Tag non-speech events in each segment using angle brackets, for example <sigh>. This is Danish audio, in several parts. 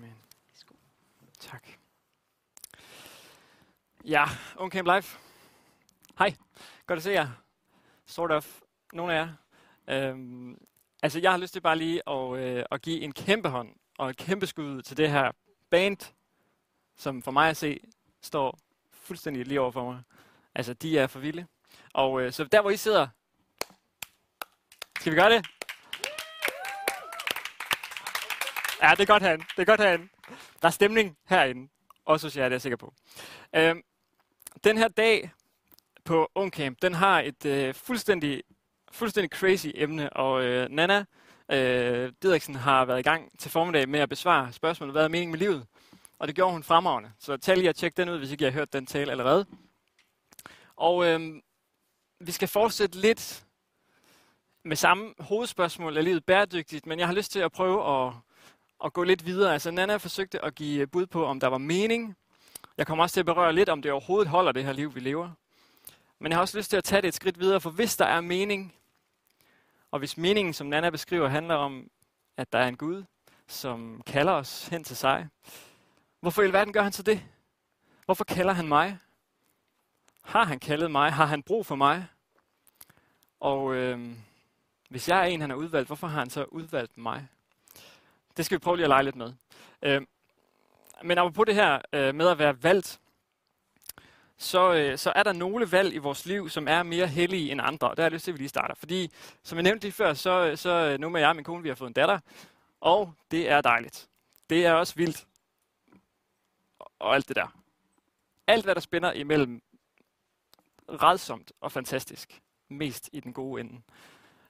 Amen. Tak. Ja, Camp Live. Hej, godt at se jer. Sort of. Nogle af jer. Øhm, altså, jeg har lyst til bare lige at, øh, at give en kæmpe hånd og et kæmpe skud til det her band, som for mig at se står fuldstændig lige over for mig. Altså, de er for vilde. Og øh, så der, hvor I sidder, skal vi gøre det? Ja, det er godt herinde. Det er godt herinde. Der er stemning herinde. Også hos jer, det er jeg sikker på. Øhm, den her dag på Ungcamp, den har et øh, fuldstændig, fuldstændig crazy emne, og øh, Nana øh, Didriksen har været i gang til formiddag med at besvare spørgsmålet, hvad er meningen med livet? Og det gjorde hun fremragende. Så tag lige og tjek den ud, hvis ikke I har hørt den tale allerede. Og øh, vi skal fortsætte lidt med samme hovedspørgsmål, er livet bæredygtigt? Men jeg har lyst til at prøve at, at gå lidt videre. Altså Nana forsøgte at give øh, bud på, om der var mening. Jeg kommer også til at berøre lidt, om det overhovedet holder det her liv, vi lever. Men jeg har også lyst til at tage det et skridt videre, for hvis der er mening, og hvis meningen, som Nana beskriver, handler om, at der er en Gud, som kalder os hen til sig, hvorfor i alverden gør han så det? Hvorfor kalder han mig? Har han kaldet mig? Har han brug for mig? Og øh, hvis jeg er en, han har udvalgt, hvorfor har han så udvalgt mig? Det skal vi prøve lige at lege lidt med. Øh, men apropos det her øh, med at være valgt, så, øh, så er der nogle valg i vores liv, som er mere hellige end andre. Og der er det lyst til, at vi lige starter. Fordi, som jeg nævnte lige før, så, så øh, nu med jeg og min kone, vi har fået en datter. Og det er dejligt. Det er også vildt. Og alt det der. Alt, hvad der spænder imellem redsomt og fantastisk. Mest i den gode ende.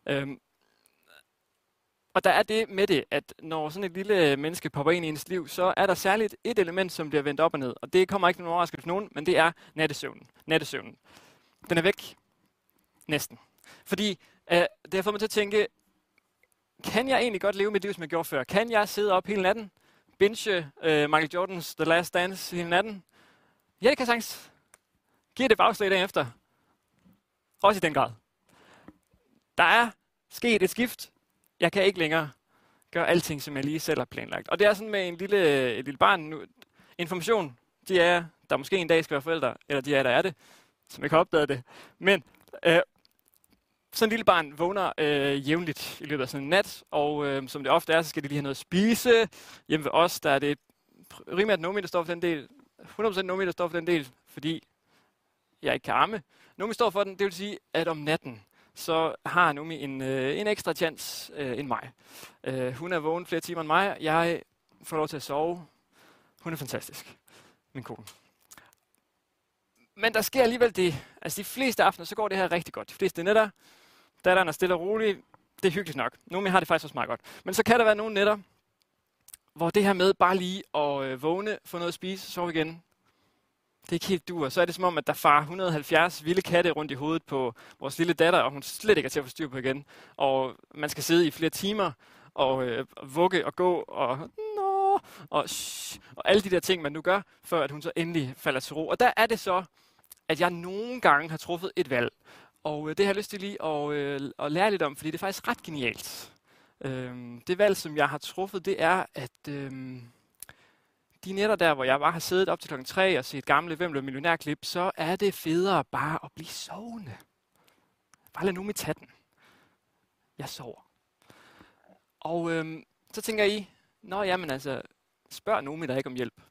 Øhm, og der er det med det, at når sådan et lille menneske popper ind i ens liv, så er der særligt et element, som bliver vendt op og ned. Og det kommer ikke nogen overraskelse for nogen, men det er nattesøvnen. Nattesøvnen. Den er væk. Næsten. Fordi øh, det har fået mig til at tænke, kan jeg egentlig godt leve mit liv, som jeg gjorde før? Kan jeg sidde op hele natten? Binge øh, Michael Jordans The Last Dance hele natten? Ja, det kan jeg sagtens. Giver det bagslag dagen efter? Også i den grad. Der er sket et skift. Jeg kan ikke længere gøre alting, som jeg lige selv har planlagt. Og det er sådan med en lille, et lille barn. Nu, information, de er, der måske en dag skal være forældre, eller de er, der er det, som ikke har opdaget det. Men øh, sådan en lille barn vågner øh, jævnligt i løbet af sådan en nat, og øh, som det ofte er, så skal de lige have noget at spise. Hjemme ved os, der er det primært Nomi, der står for den del. 100% Nomi, der står for den del, fordi jeg ikke kan arme. Nomi står for den, det vil sige, at om natten, så har Numi en, øh, en ekstra chance øh, end mig. Øh, hun er vågen flere timer end mig. Jeg får lov til at sove. Hun er fantastisk. Min kone. Men der sker alligevel det. Altså de fleste aftener, så går det her rigtig godt. De fleste nætter, datteren er stille og rolig. Det er hyggeligt nok. Nomi har det faktisk også meget godt. Men så kan der være nogle nætter, hvor det her med bare lige at øh, vågne, få noget at spise, sove igen, det er ikke helt dur. Så er det som om, at der far 170 vilde katte rundt i hovedet på vores lille datter, og hun slet ikke er til at få styr på igen. Og man skal sidde i flere timer og øh, vugge og gå og nå, og, shh, og alle de der ting, man nu gør, før at hun så endelig falder til ro. Og der er det så, at jeg nogle gange har truffet et valg. Og øh, det har jeg lyst til lige at, øh, at lære lidt om, fordi det er faktisk ret genialt. Øh, det valg, som jeg har truffet, det er, at... Øh, de nætter der, hvor jeg bare har siddet op til klokken 3 og set gamle Hvem blev millionærklip, så er det federe bare at blive sovende. Bare lad nu med tage den. Jeg sover. Og øhm, så tænker I, nå jamen altså, spørg nogen der ikke om hjælp.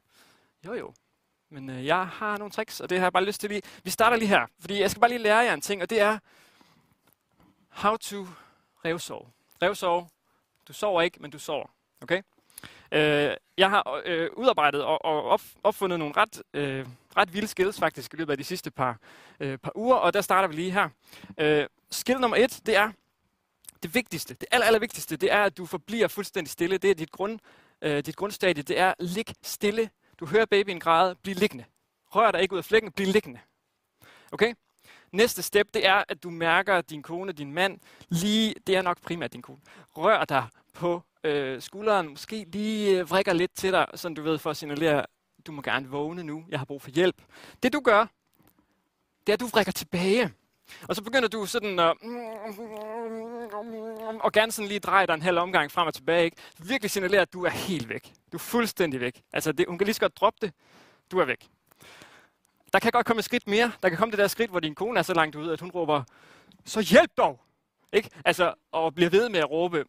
Jo jo, men øh, jeg har nogle tricks, og det har jeg bare lyst til lige. Vi starter lige her, fordi jeg skal bare lige lære jer en ting, og det er how to revsove. Revsove, du sover ikke, men du sover. Okay? Øh, jeg har øh, udarbejdet og, og op, opfundet nogle ret, øh, ret vilde skills faktisk i løbet af de sidste par, øh, par uger, og der starter vi lige her. Øh, skill nummer et, det er det vigtigste, det aller, aller vigtigste, det er, at du forbliver fuldstændig stille. Det er dit, grund, øh, dit grundstadie, det er lig stille. Du hører babyen græde, bliv liggende. Rør dig ikke ud af flækken, bliv liggende. Okay? Næste step, det er, at du mærker din kone, din mand, lige, det er nok primært din kone, rør dig på øh, skulderen måske lige øh, vrikker lidt til dig, sådan du ved, for at signalere, du må gerne vågne nu, jeg har brug for hjælp. Det du gør, det er, at du vrikker tilbage. Og så begynder du sådan at... Og gerne sådan lige dreje dig en halv omgang frem og tilbage. Ikke? Virkelig signalerer, at du er helt væk. Du er fuldstændig væk. Altså, det, hun kan lige så godt droppe det. Du er væk. Der kan godt komme et skridt mere. Der kan komme det der skridt, hvor din kone er så langt ude, at hun råber, så hjælp dog! Ikke? Altså, og bliver ved med at råbe.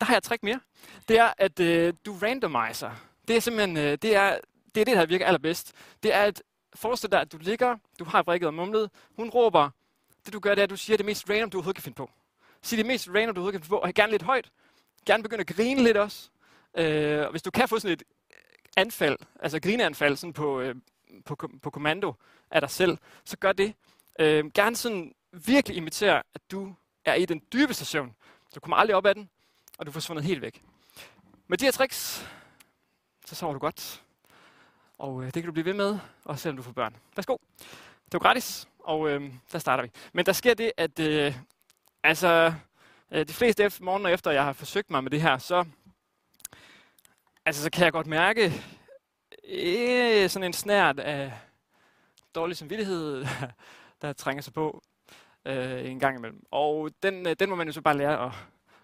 Der har jeg træk mere. Det er, at øh, du randomiser. Det er simpelthen, øh, det er, det er det, der virker allerbedst. Det er at forestil dig, at du ligger, du har vrikket og mumlet, hun råber, det du gør, det er, at du siger det mest random, du overhovedet kan finde på. Sig det mest random, du overhovedet kan finde på, og gerne lidt højt. Gerne begynde at grine lidt også. Øh, hvis du kan få sådan et øh, anfald, altså grineanfald sådan på, øh, på, på kommando af dig selv, så gør det. Øh, gerne sådan virkelig imitere, at du er i den dybeste søvn. Du kommer aldrig op af den, og du er forsvundet helt væk. Med de her tricks, så sover du godt. Og øh, det kan du blive ved med, også selvom du får børn. Værsgo. Det var gratis, og øh, der starter vi. Men der sker det, at øh, altså, øh, de fleste efter, morgener efter, jeg har forsøgt mig med det her, så, altså, så kan jeg godt mærke øh, sådan en snært af dårlig samvittighed, <laughs> der trænger sig på øh, en gang imellem. Og den, øh, den må man jo så bare lære at,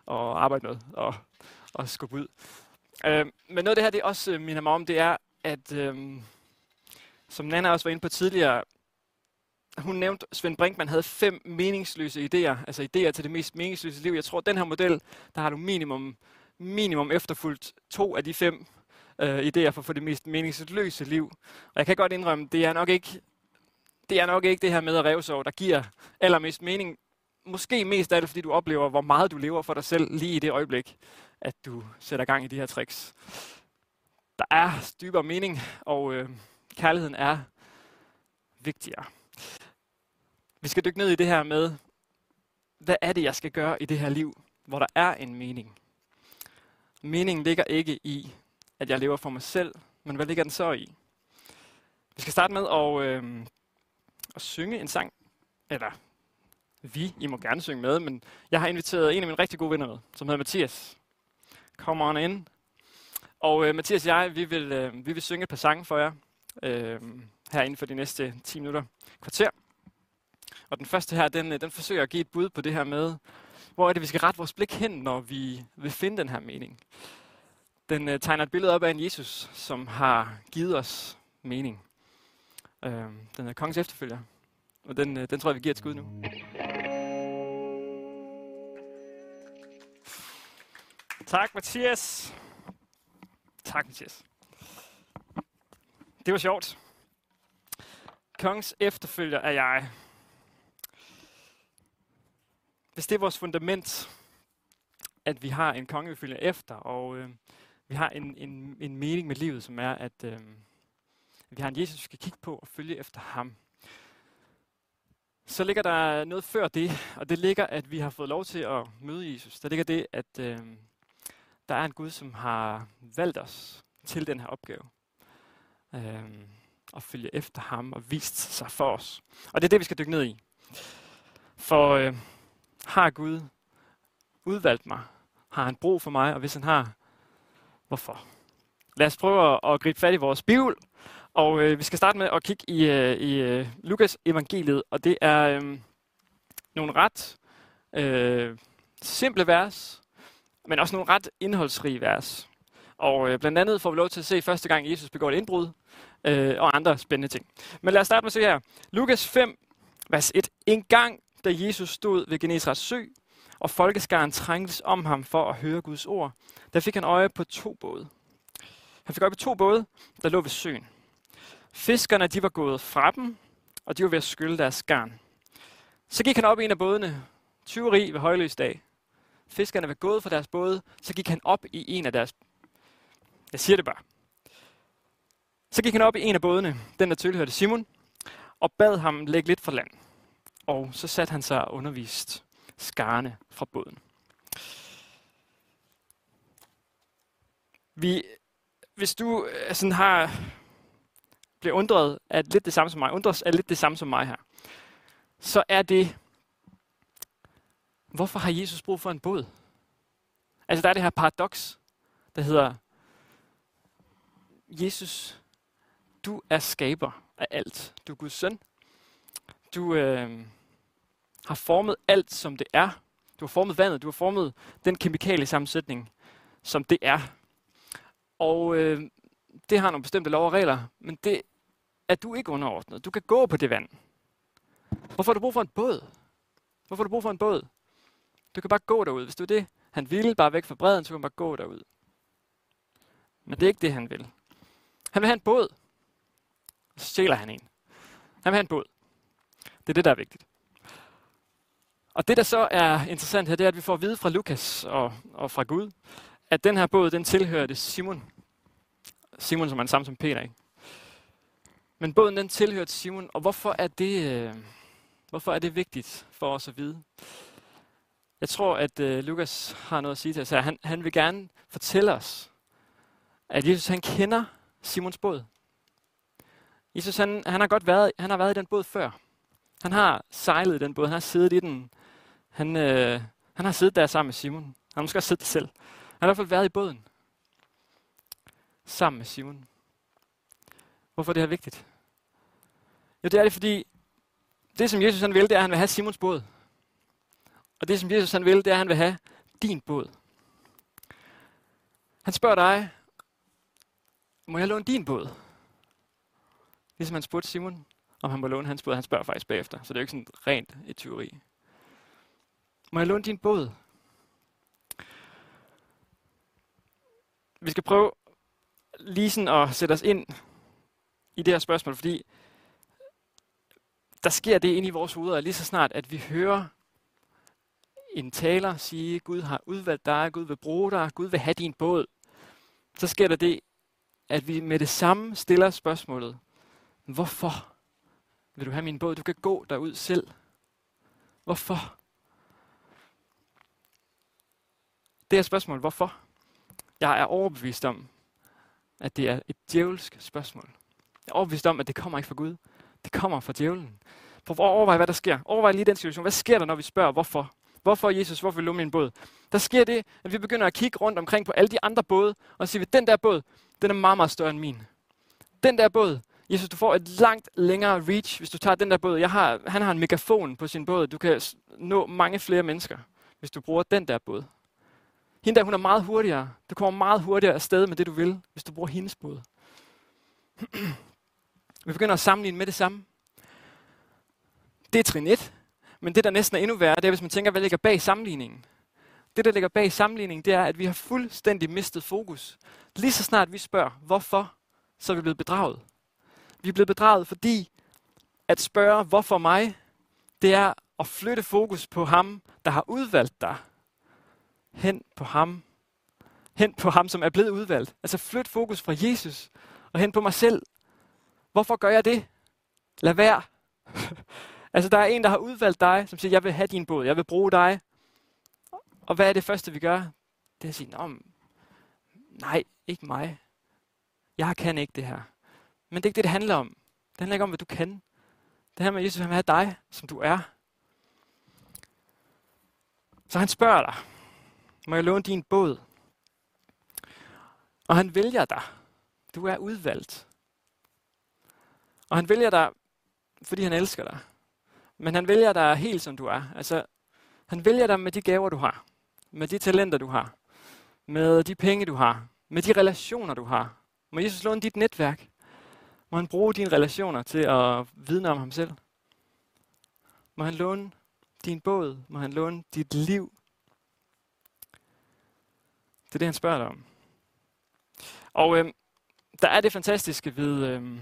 og arbejde med og, og skubbe ud. Øh, men noget af det her, det også øh, minder mig om, det er, at øh, som Nana også var inde på tidligere, hun nævnte, at Svend Brinkmann havde fem meningsløse idéer, altså idéer til det mest meningsløse liv. Jeg tror, at den her model, der har du minimum, minimum efterfulgt to af de fem øh, idéer for at få det mest meningsløse liv. Og jeg kan godt indrømme, det er nok ikke det, er nok ikke det her med at revsove, der giver allermest mening. Måske mest af det, fordi du oplever, hvor meget du lever for dig selv lige i det øjeblik, at du sætter gang i de her tricks. Der er dybere mening, og øh, kærligheden er vigtigere. Vi skal dykke ned i det her med, hvad er det, jeg skal gøre i det her liv, hvor der er en mening. Meningen ligger ikke i, at jeg lever for mig selv, men hvad ligger den så i? Vi skal starte med at, øh, at synge en sang, eller vi, I må gerne synge med, men jeg har inviteret en af mine rigtig gode venner med, som hedder Mathias. Come on in. Og øh, Mathias og jeg, vi vil, øh, vi vil synge et par sange for jer, øh, her inden for de næste 10 minutter kvarter. Og den første her, den, øh, den forsøger at give et bud på det her med, hvor er det, vi skal rette vores blik hen, når vi vil finde den her mening. Den øh, tegner et billede op af en Jesus, som har givet os mening. Øh, den er kongens efterfølger, og den, øh, den tror jeg, vi giver et skud nu. Tak, Mathias. Tak, Mathias. Det var sjovt. Kongens efterfølger er jeg. Hvis det er vores fundament, at vi har en konge, vi følger efter, og øh, vi har en, en, en mening med livet, som er, at øh, vi har en Jesus, vi skal kigge på og følge efter ham. Så ligger der noget før det, og det ligger, at vi har fået lov til at møde Jesus. Der ligger det, at øh, der er en Gud, som har valgt os til den her opgave. Øh, og følge efter ham og vist sig for os. Og det er det, vi skal dykke ned i. For øh, har Gud udvalgt mig? Har han brug for mig? Og hvis han har, hvorfor? Lad os prøve at, at gribe fat i vores bibel. Og øh, vi skal starte med at kigge i, øh, i øh, Lukas evangeliet. Og det er øh, nogle ret øh, simple vers, men også nogle ret indholdsrige vers. Og øh, blandt andet får vi lov til at se første gang, Jesus begår et indbrud, øh, og andre spændende ting. Men lad os starte med at se her. Lukas 5, vers 1. En gang da Jesus stod ved Genesrets sø, og folkeskaren trængtes om ham for at høre Guds ord, der fik han øje på to både. Han fik øje på to både, der lå ved søen. Fiskerne de var gået fra dem, og de var ved at skylle deres garn. Så gik han op i en af bådene, tyveri ved højløsdag. Fiskerne var gået fra deres både, så gik han op i en af deres... Jeg siger det bare. Så gik han op i en af bådene, den der tilhørte Simon, og bad ham lægge lidt fra land og så satte han sig og undervist skarne fra båden. Vi, hvis du øh, sådan har bliver undret af lidt det samme som mig, undres af lidt det samme som mig her, så er det, hvorfor har Jesus brug for en båd? Altså der er det her paradoks, der hedder, Jesus, du er skaber af alt. Du er Guds søn, du, øh, har formet alt, som det er. Du har formet vandet, du har formet den kemikale sammensætning, som det er. Og øh, det har nogle bestemte lov og regler, men det er du ikke underordnet. Du kan gå på det vand. Hvorfor har du brug for en båd? Hvorfor har du brug for en båd? Du kan bare gå derud. Hvis du er det, han ville, bare væk fra bredden, så kan man bare gå derud. Men det er ikke det, han vil. Han vil have en båd. Så stjæler han en. Han vil have en båd. Det er det, der er vigtigt. Og det, der så er interessant her, det er, at vi får at vide fra Lukas og, og fra Gud, at den her båd, den tilhørte Simon. Simon, som er samme som Peter, ikke? Men båden, den tilhørte Simon, og hvorfor er det, øh, hvorfor er det vigtigt for os at vide? Jeg tror, at øh, Lukas har noget at sige til os her. Han, han vil gerne fortælle os, at Jesus han kender Simons båd. Jesus han, han har godt været, han har været i den båd før. Han har sejlet i den båd, han har siddet i den. Han, øh, han har siddet der sammen med Simon. Han har måske også siddet der selv. Han har i hvert fald været i båden. Sammen med Simon. Hvorfor er det her vigtigt? Jo, det er det, fordi det, som Jesus han vil, det er, at han vil have Simons båd. Og det, som Jesus han vil, det er, at han vil have din båd. Han spørger dig, må jeg låne din båd? Ligesom han spurgte Simon, om han må låne hans båd. Han spørger faktisk bagefter, så det er jo ikke sådan rent et tyveri. Må jeg låne din båd? Vi skal prøve lige sådan at sætte os ind i det her spørgsmål, fordi der sker det inde i vores hoveder, lige så snart, at vi hører en taler sige, Gud har udvalgt dig, Gud vil bruge dig, Gud vil have din båd, så sker der det, at vi med det samme stiller spørgsmålet, hvorfor vil du have min båd? Du kan gå derud selv. Hvorfor? Det er spørgsmålet, hvorfor? Jeg er overbevist om, at det er et djævelsk spørgsmål. Jeg er overbevist om, at det kommer ikke fra Gud. Det kommer fra djævlen. Prøv at overveje, hvad der sker. Overvej lige den situation. Hvad sker der, når vi spørger, hvorfor? Hvorfor Jesus, hvorfor vil du min båd? Der sker det, at vi begynder at kigge rundt omkring på alle de andre både, og sige, den der båd, den er meget, meget større end min. Den der båd, Jesus, du får et langt længere reach, hvis du tager den der båd. Jeg har, han har en megafon på sin båd. Du kan nå mange flere mennesker, hvis du bruger den der båd. Hende der, hun er meget hurtigere. Du kommer meget hurtigere afsted med det, du vil, hvis du bruger hendes båd. <clears throat> Vi begynder at sammenligne med det samme. Det er trin 1. Men det, der næsten er endnu værre, det er, hvis man tænker, hvad ligger bag sammenligningen. Det, der ligger bag sammenligningen, det er, at vi har fuldstændig mistet fokus. Lige så snart vi spørger, hvorfor, så er vi blevet bedraget. Vi er blevet bedraget, fordi at spørge, hvorfor mig, det er at flytte fokus på ham, der har udvalgt dig, hen på ham, hen på ham, som er blevet udvalgt. Altså flyt fokus fra Jesus og hen på mig selv. Hvorfor gør jeg det? Lad være. <laughs> altså der er en, der har udvalgt dig, som siger, jeg vil have din båd, jeg vil bruge dig. Og hvad er det første, vi gør? Det er at sige, nej, ikke mig. Jeg kan ikke det her. Men det er ikke det, det handler om. Det handler ikke om, hvad du kan. Det handler om, at Jesus vil have dig, som du er. Så han spørger dig, må jeg låne din båd? Og han vælger dig. Du er udvalgt. Og han vælger dig, fordi han elsker dig. Men han vælger dig helt som du er. Altså, han vælger dig med de gaver, du har. Med de talenter, du har. Med de penge, du har. Med de relationer, du har. Må Jesus låne dit netværk. Må han bruge dine relationer til at vidne om ham selv? Må han låne din båd? Må han låne dit liv? Det er det, han spørger dig om. Og øh, der er det fantastiske ved, øh,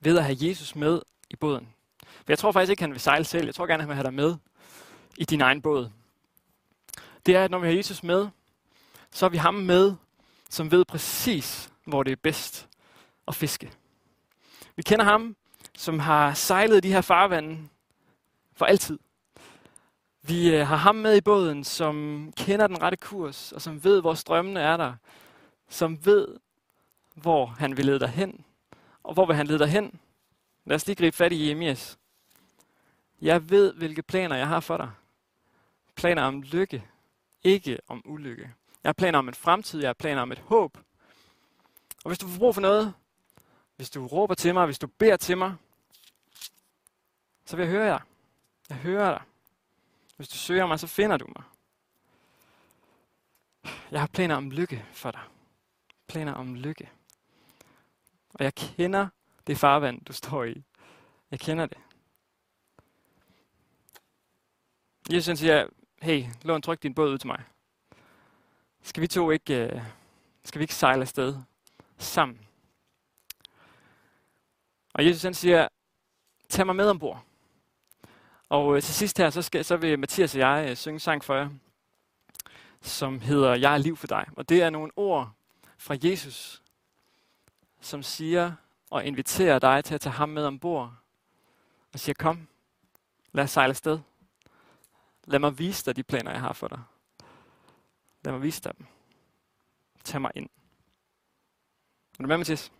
ved at have Jesus med i båden. For jeg tror faktisk ikke, han vil sejle selv. Jeg tror gerne, han vil have dig med i din egen båd. Det er, at når vi har Jesus med, så har vi ham med, som ved præcis, hvor det er bedst at fiske. Vi kender ham, som har sejlet de her farvande for altid. Vi øh, har ham med i båden, som kender den rette kurs, og som ved, hvor strømmene er der. Som ved, hvor han vil lede dig hen. Og hvor vil han lede dig hen? Lad os lige gribe fat i Jeremias. Jeg ved, hvilke planer jeg har for dig. Planer om lykke, ikke om ulykke. Jeg har planer om en fremtid, jeg har planer om et håb. Og hvis du får brug for noget, hvis du råber til mig, hvis du beder til mig, så vil jeg høre jer. Jeg hører dig. Hvis du søger mig, så finder du mig. Jeg har planer om lykke for dig. Planer om lykke. Og jeg kender det farvand, du står i. Jeg kender det. Jesus siger, hey, lån tryk din båd ud til mig. Skal vi to ikke, uh, skal vi ikke sejle afsted sammen? Og Jesus han siger, tag mig med ombord. Og uh, til sidst her, så, skal, så vil Mathias og jeg uh, synge sang for jer, som hedder Jeg er liv for dig. Og det er nogle ord fra Jesus, som siger og inviterer dig til at tage ham med ombord. Og siger, kom, lad os sejle afsted. Lad mig vise dig de planer, jeg har for dig. Lad mig vise dig dem. Tag mig ind. Er du med, Mathias?